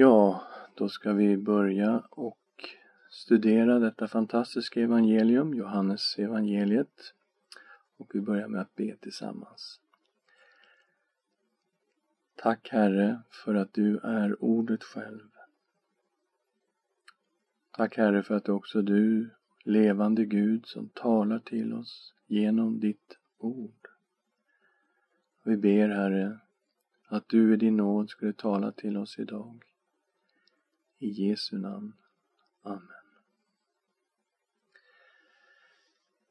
Ja, då ska vi börja och studera detta fantastiska evangelium, Johannes evangeliet. Och vi börjar med att be tillsammans. Tack Herre för att du är ordet själv. Tack Herre för att också du, levande Gud, som talar till oss genom ditt ord. Vi ber Herre att du i din nåd skulle tala till oss idag. I Jesu namn. Amen.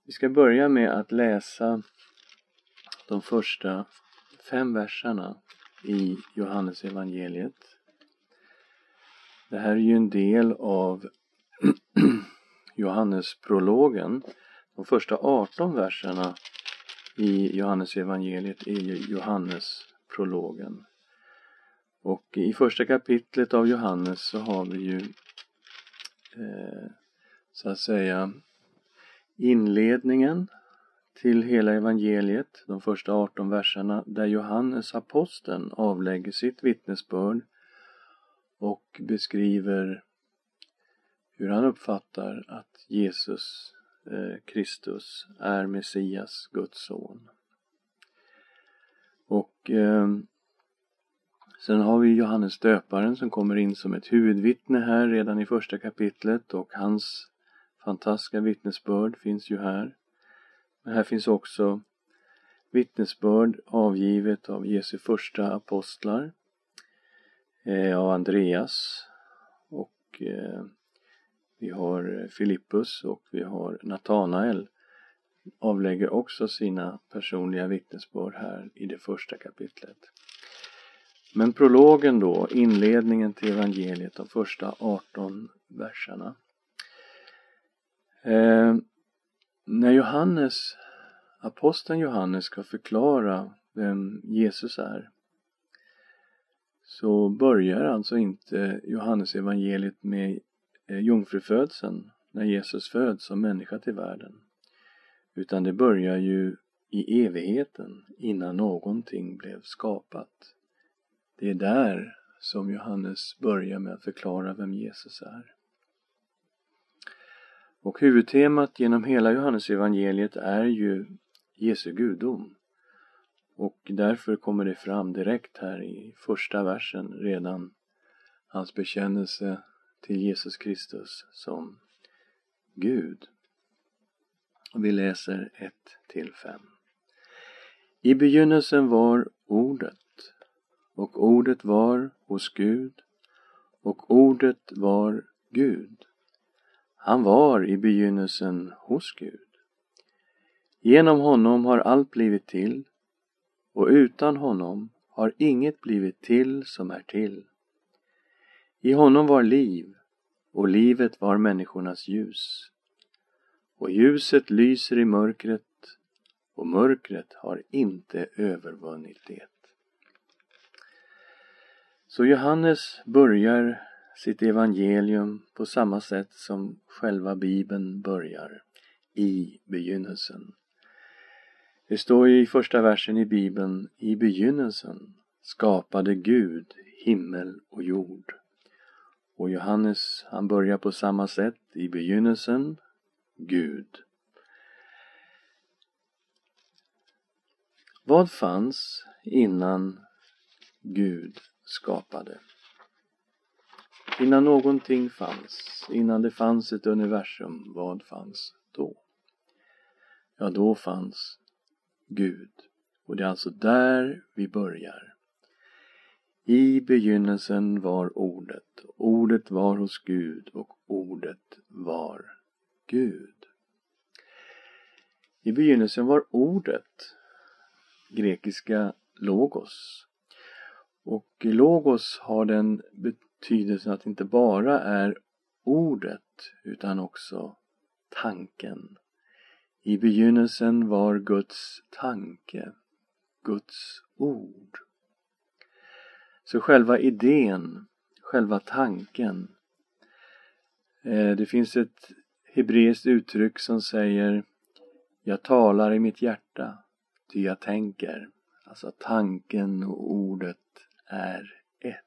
Vi ska börja med att läsa de första fem verserna i Johannes evangeliet. Det här är ju en del av Johannesprologen. De första 18 verserna i Johannes evangeliet är ju Johannesprologen. Och i första kapitlet av Johannes så har vi ju eh, så att säga inledningen till hela evangeliet, de första 18 verserna, där Johannes aposteln avlägger sitt vittnesbörd och beskriver hur han uppfattar att Jesus eh, Kristus är Messias, Guds son. Och eh, sen har vi Johannes döparen som kommer in som ett huvudvittne här redan i första kapitlet och hans fantastiska vittnesbörd finns ju här. Men här finns också vittnesbörd avgivet av Jesu första apostlar, eh, av Andreas och eh, vi har Filippus och vi har Natanael avlägger också sina personliga vittnesbörd här i det första kapitlet. Men prologen då, inledningen till evangeliet, de första 18 verserna. Eh, när Johannes, aposteln Johannes ska förklara vem Jesus är så börjar alltså inte Johannes evangeliet med eh, jungfrufödseln, när Jesus föds som människa till världen. Utan det börjar ju i evigheten innan någonting blev skapat. Det är där som Johannes börjar med att förklara vem Jesus är. Och huvudtemat genom hela Johannes evangeliet är ju Jesu gudom. Och därför kommer det fram direkt här i första versen redan hans bekännelse till Jesus Kristus som Gud. Och vi läser 1 till 5. I begynnelsen var Ordet och Ordet var hos Gud och Ordet var Gud. Han var i begynnelsen hos Gud. Genom honom har allt blivit till och utan honom har inget blivit till som är till. I honom var liv och livet var människornas ljus. Och ljuset lyser i mörkret och mörkret har inte övervunnit det. Så Johannes börjar sitt evangelium på samma sätt som själva bibeln börjar, i begynnelsen. Det står i första versen i bibeln, i begynnelsen skapade Gud himmel och jord. Och Johannes, han börjar på samma sätt, i begynnelsen, Gud. Vad fanns innan Gud skapade? Innan någonting fanns, innan det fanns ett universum, vad fanns då? Ja, då fanns Gud. Och det är alltså där vi börjar. I begynnelsen var Ordet, Ordet var hos Gud och Ordet var Gud. I begynnelsen var Ordet, grekiska logos. Och logos har den betydelsen att det inte bara är ordet utan också tanken. I begynnelsen var Guds tanke, Guds ord. Så själva idén, själva tanken. Eh, det finns ett hebreiskt uttryck som säger Jag talar i mitt hjärta, ty jag tänker. Alltså tanken och ordet är ett.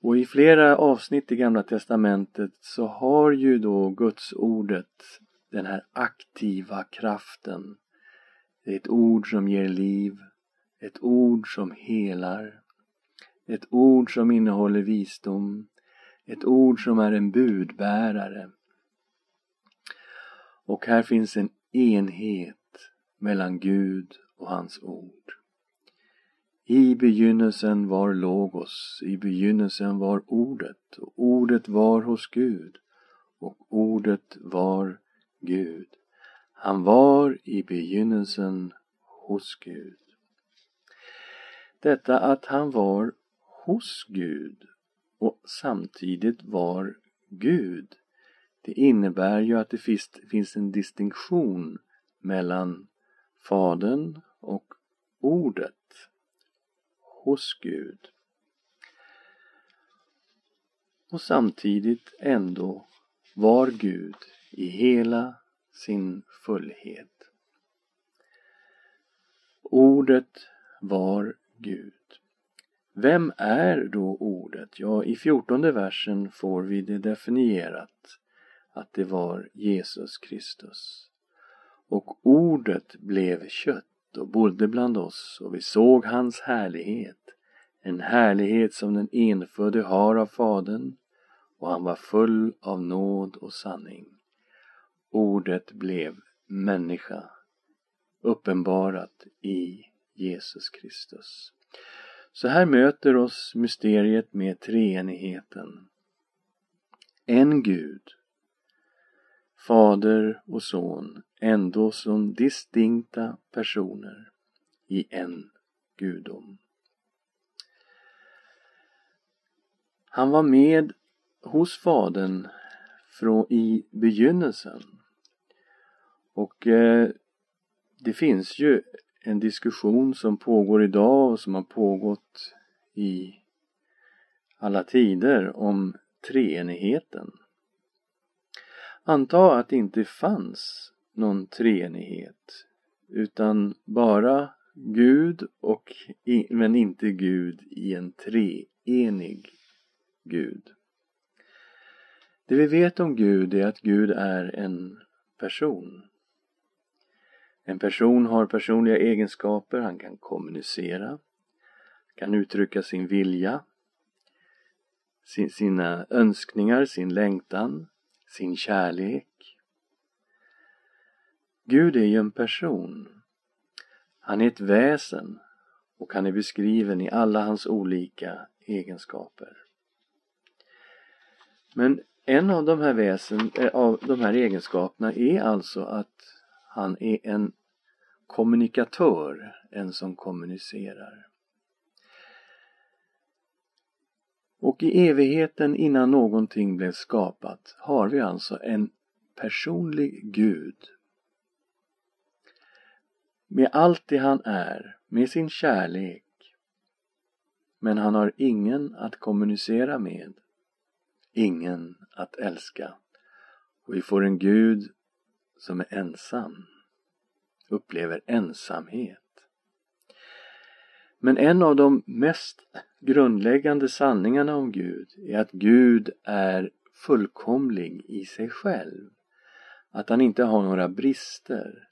Och i flera avsnitt i Gamla Testamentet så har ju då Guds ordet den här aktiva kraften. Det är ett ord som ger liv, ett ord som helar, ett ord som innehåller visdom, ett ord som är en budbärare. Och här finns en enhet mellan Gud och hans ord. I begynnelsen var Logos, i begynnelsen var Ordet, och Ordet var hos Gud, och Ordet var Gud. Han var i begynnelsen hos Gud. Detta att han var hos Gud och samtidigt var Gud, det innebär ju att det finns en distinktion mellan Fadern och Ordet hos Gud. Och samtidigt ändå var Gud i hela sin fullhet. Ordet var Gud. Vem är då ordet? Ja, i fjortonde versen får vi det definierat att det var Jesus Kristus. Och ordet blev kött och bodde bland oss och vi såg hans härlighet, en härlighet som den enfödde har av Fadern och han var full av nåd och sanning. Ordet blev människa, uppenbarat i Jesus Kristus. Så här möter oss mysteriet med treenigheten. En Gud, Fader och Son, ändå som distinkta personer i en gudom. Han var med hos Fadern från i begynnelsen. Och eh, det finns ju en diskussion som pågår idag och som har pågått i alla tider om treenigheten. Anta att det inte fanns någon treenighet utan bara Gud och men inte Gud i en treenig Gud. Det vi vet om Gud är att Gud är en person. En person har personliga egenskaper, han kan kommunicera, kan uttrycka sin vilja, sina önskningar, sin längtan, sin kärlek. Gud är ju en person. Han är ett väsen och han är beskriven i alla hans olika egenskaper. Men en av de här väsen, eh, av de här egenskaperna är alltså att han är en kommunikatör, en som kommunicerar. Och i evigheten innan någonting blev skapat har vi alltså en personlig Gud. Med allt det han är, med sin kärlek. Men han har ingen att kommunicera med. Ingen att älska. Och vi får en Gud som är ensam upplever ensamhet. Men en av de mest grundläggande sanningarna om Gud är att Gud är fullkomlig i sig själv. Att han inte har några brister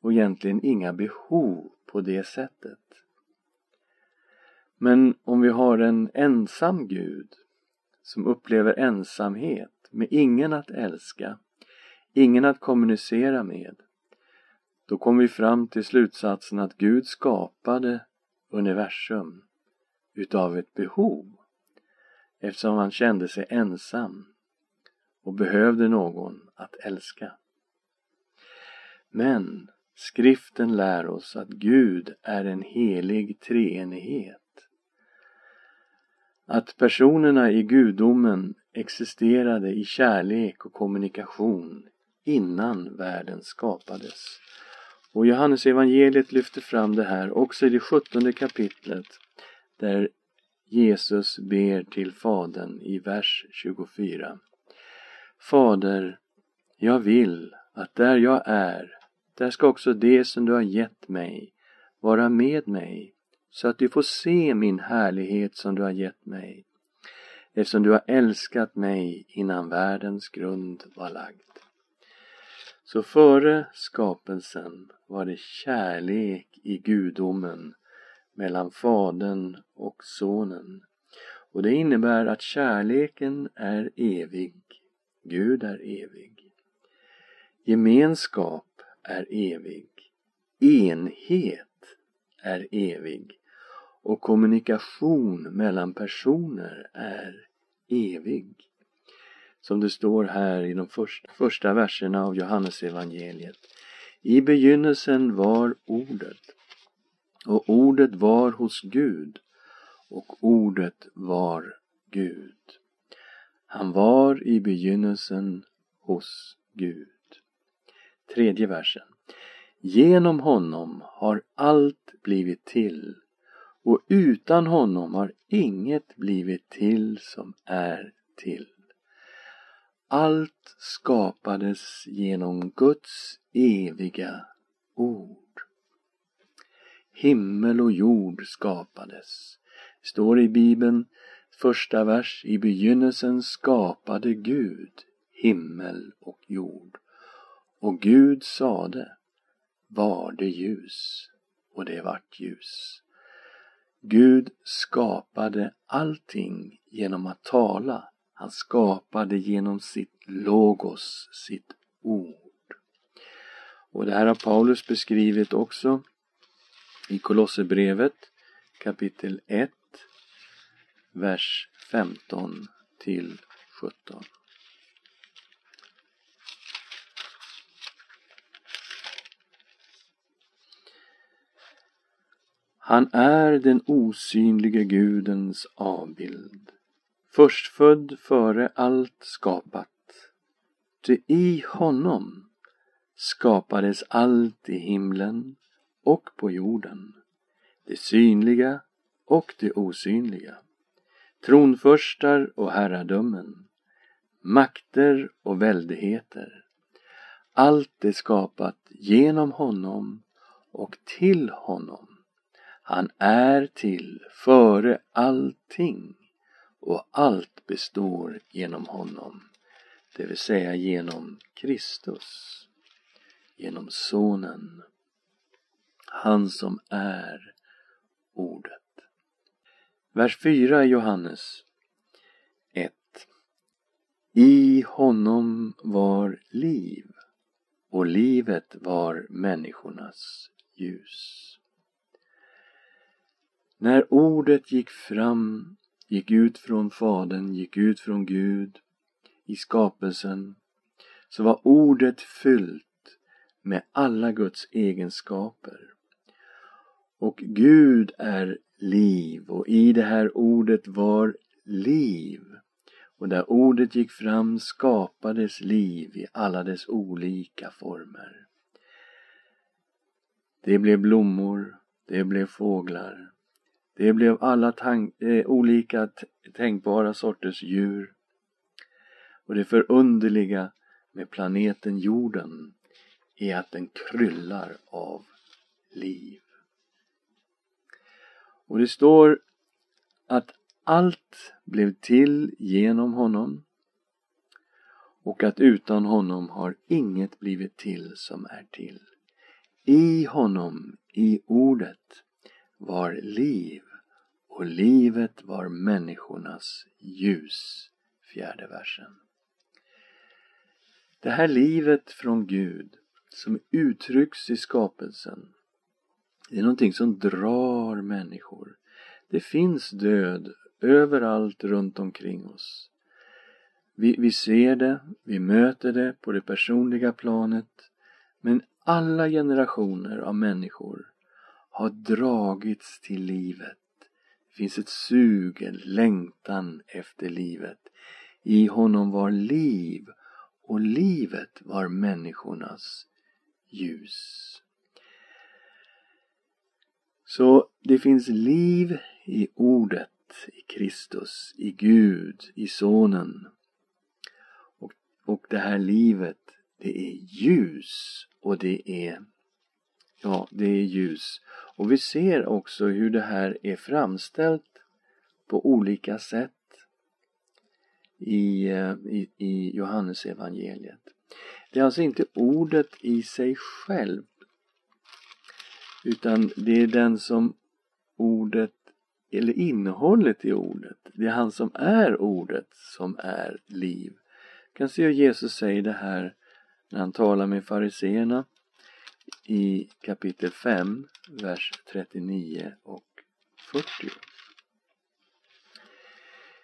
och egentligen inga behov på det sättet. Men om vi har en ensam Gud som upplever ensamhet med ingen att älska, ingen att kommunicera med då kommer vi fram till slutsatsen att Gud skapade universum utav ett behov eftersom han kände sig ensam och behövde någon att älska. Men skriften lär oss att Gud är en helig treenighet. Att personerna i gudomen existerade i kärlek och kommunikation innan världen skapades. Och Johannes evangeliet lyfter fram det här också i det sjuttonde kapitlet där Jesus ber till Fadern i vers 24. Fader, jag vill att där jag är, där ska också det som du har gett mig vara med mig så att du får se min härlighet som du har gett mig. eftersom du har älskat mig innan världens grund var lagd. Så före skapelsen var det kärlek i gudomen mellan Fadern och Sonen. Och det innebär att kärleken är evig. Gud är evig. Gemenskap är evig. Enhet är evig. Och kommunikation mellan personer är evig. Som det står här i de första, första verserna av Johannesevangeliet. I begynnelsen var Ordet och Ordet var hos Gud och Ordet var Gud. Han var i begynnelsen hos Gud. Tredje versen. Genom honom har allt blivit till och utan honom har inget blivit till som är till. Allt skapades genom Guds eviga ord. Himmel och jord skapades. Det står i Bibeln, första vers, i begynnelsen skapade Gud himmel och jord. Och Gud sade, var det ljus, och det vart ljus. Gud skapade allting genom att tala. Han skapade genom sitt logos, sitt ord. Och det här har Paulus beskrivit också i Kolosserbrevet kapitel 1, vers 15 till 17. Han är den osynlige Gudens avbild, förstfödd före allt skapat. Ty i honom skapades allt i himlen och på jorden, det synliga och det osynliga, tronförstar och herradömen, makter och väldigheter. Allt är skapat genom honom och till honom. Han är till före allting och allt består genom honom, det vill säga genom Kristus, genom Sonen, han som är Ordet. Vers 4 Johannes 1. I honom var liv och livet var människornas ljus. När ordet gick fram, gick ut från Fadern, gick ut från Gud i skapelsen, så var ordet fyllt med alla Guds egenskaper. Och Gud är liv och i det här ordet var liv. Och där ordet gick fram skapades liv i alla dess olika former. Det blev blommor, det blev fåglar, det blev alla eh, olika tänkbara sorters djur. Och det förunderliga med planeten jorden är att den kryllar av liv. Och det står att allt blev till genom honom och att utan honom har inget blivit till som är till. I honom, i ordet, var liv och livet var människornas ljus. Fjärde versen. Det här livet från Gud som uttrycks i skapelsen det är någonting som drar människor. Det finns död överallt runt omkring oss. Vi, vi ser det, vi möter det på det personliga planet. Men alla generationer av människor har dragits till livet finns ett sug, en längtan efter livet. I honom var liv och livet var människornas ljus. Så det finns liv i ordet, i Kristus, i Gud, i Sonen. Och, och det här livet, det är ljus och det är Ja, det är ljus. Och vi ser också hur det här är framställt på olika sätt. i, eh, i, i Johannes evangeliet. Det är alltså inte ordet i sig själv utan det är den som ordet eller innehållet i ordet. Det är han som är ordet som är liv. Du kan se hur Jesus säger det här när han talar med fariseerna i kapitel 5, vers 39 och 40.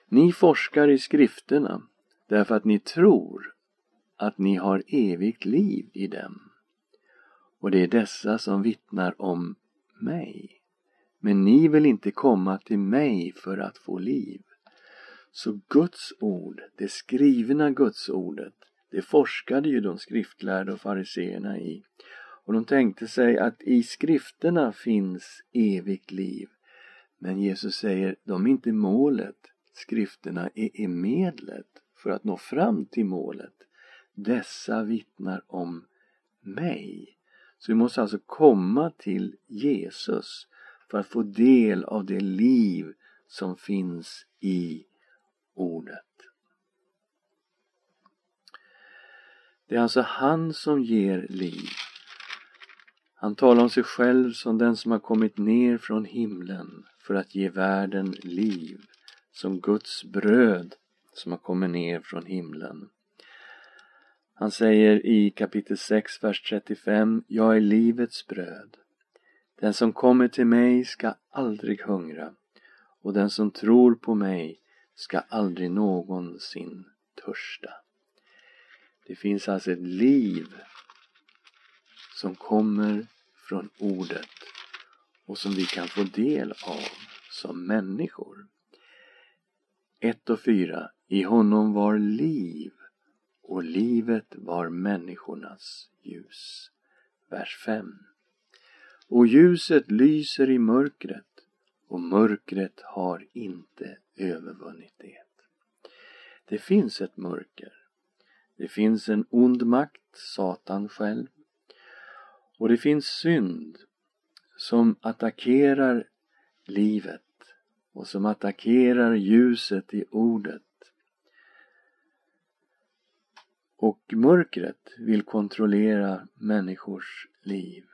Ni forskar i skrifterna därför att ni tror att ni har evigt liv i dem. Och det är dessa som vittnar om mig. Men ni vill inte komma till mig för att få liv. Så Guds ord, det skrivna Guds ordet, det forskade ju de skriftlärda och fariseerna i. Och de tänkte sig att i skrifterna finns evigt liv. Men Jesus säger, de är inte målet. Skrifterna är medlet för att nå fram till målet. Dessa vittnar om mig. Så vi måste alltså komma till Jesus för att få del av det liv som finns i ordet. Det är alltså han som ger liv. Han talar om sig själv som den som har kommit ner från himlen för att ge världen liv, som Guds bröd som har kommit ner från himlen. Han säger i kapitel 6, vers 35 Jag är livets bröd. Den som kommer till mig ska aldrig hungra och den som tror på mig ska aldrig någonsin törsta. Det finns alltså ett liv som kommer från ordet och som vi kan få del av som människor. 1 och 4. I honom var liv och livet var människornas ljus. Vers 5. Och ljuset lyser i mörkret och mörkret har inte övervunnit det. Det finns ett mörker. Det finns en ond makt, Satan själv. Och det finns synd som attackerar livet och som attackerar ljuset i ordet. Och mörkret vill kontrollera människors liv.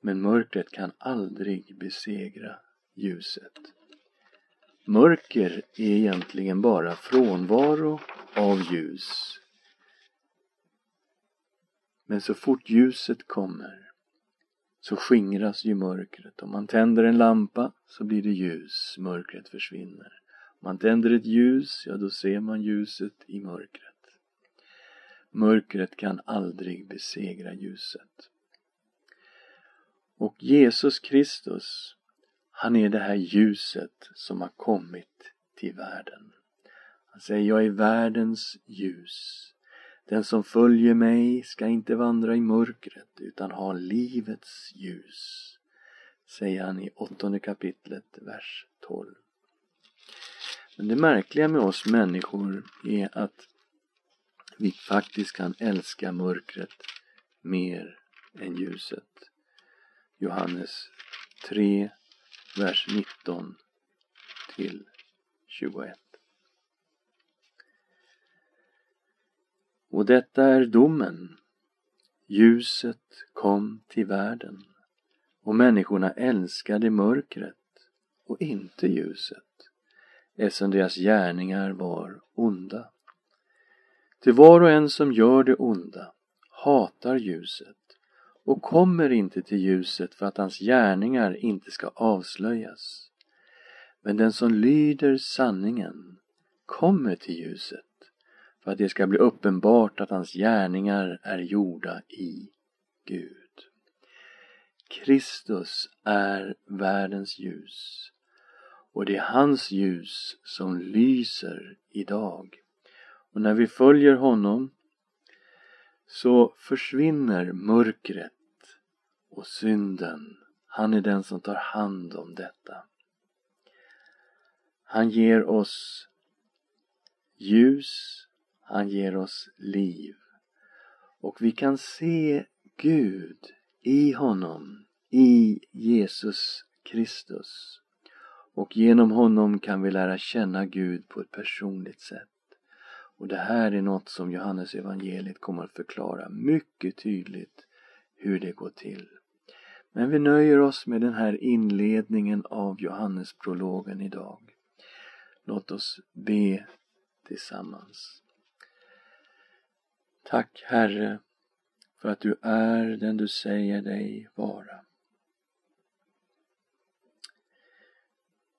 Men mörkret kan aldrig besegra ljuset. Mörker är egentligen bara frånvaro av ljus. Men så fort ljuset kommer så skingras ju mörkret. Om man tänder en lampa så blir det ljus, mörkret försvinner. Om man tänder ett ljus, ja då ser man ljuset i mörkret. Mörkret kan aldrig besegra ljuset. Och Jesus Kristus, han är det här ljuset som har kommit till världen. Han säger, jag är världens ljus. Den som följer mig ska inte vandra i mörkret utan ha livets ljus. Säger han i åttonde kapitlet, vers 12. Men det märkliga med oss människor är att vi faktiskt kan älska mörkret mer än ljuset. Johannes 3, vers 19 till 21. Och detta är domen. Ljuset kom till världen och människorna älskade mörkret och inte ljuset eftersom deras gärningar var onda. Till var och en som gör det onda hatar ljuset och kommer inte till ljuset för att hans gärningar inte ska avslöjas. Men den som lyder sanningen kommer till ljuset för att det ska bli uppenbart att hans gärningar är gjorda i Gud. Kristus är världens ljus och det är hans ljus som lyser idag. Och när vi följer honom så försvinner mörkret och synden. Han är den som tar hand om detta. Han ger oss ljus, han ger oss liv. Och vi kan se Gud i honom, i Jesus Kristus. och genom honom kan vi lära känna Gud på ett personligt sätt. Och det här är något som Johannes evangeliet kommer att förklara mycket tydligt hur det går till. Men vi nöjer oss med den här inledningen av Johannesprologen idag. Låt oss be tillsammans. Tack Herre för att du är den du säger dig vara.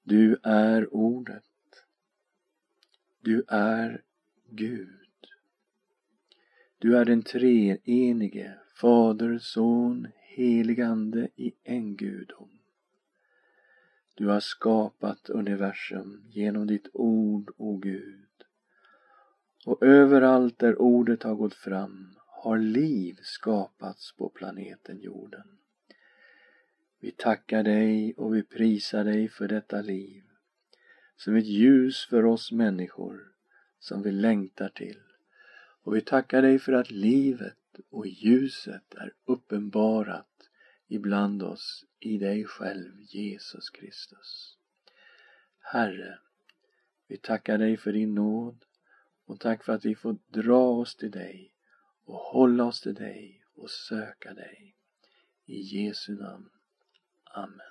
Du är Ordet. Du är Gud. Du är den treenige, Fader, Son, helig Ande i en gudom. Du har skapat universum genom ditt ord, o Gud. Och överallt där ordet har gått fram har liv skapats på planeten jorden. Vi tackar dig och vi prisar dig för detta liv som ett ljus för oss människor som vi längtar till. Och vi tackar dig för att livet och ljuset är uppenbarat ibland oss i dig själv, Jesus Kristus. Herre, vi tackar dig för din nåd och tack för att vi får dra oss till dig och hålla oss till dig och söka dig. I Jesu namn. Amen.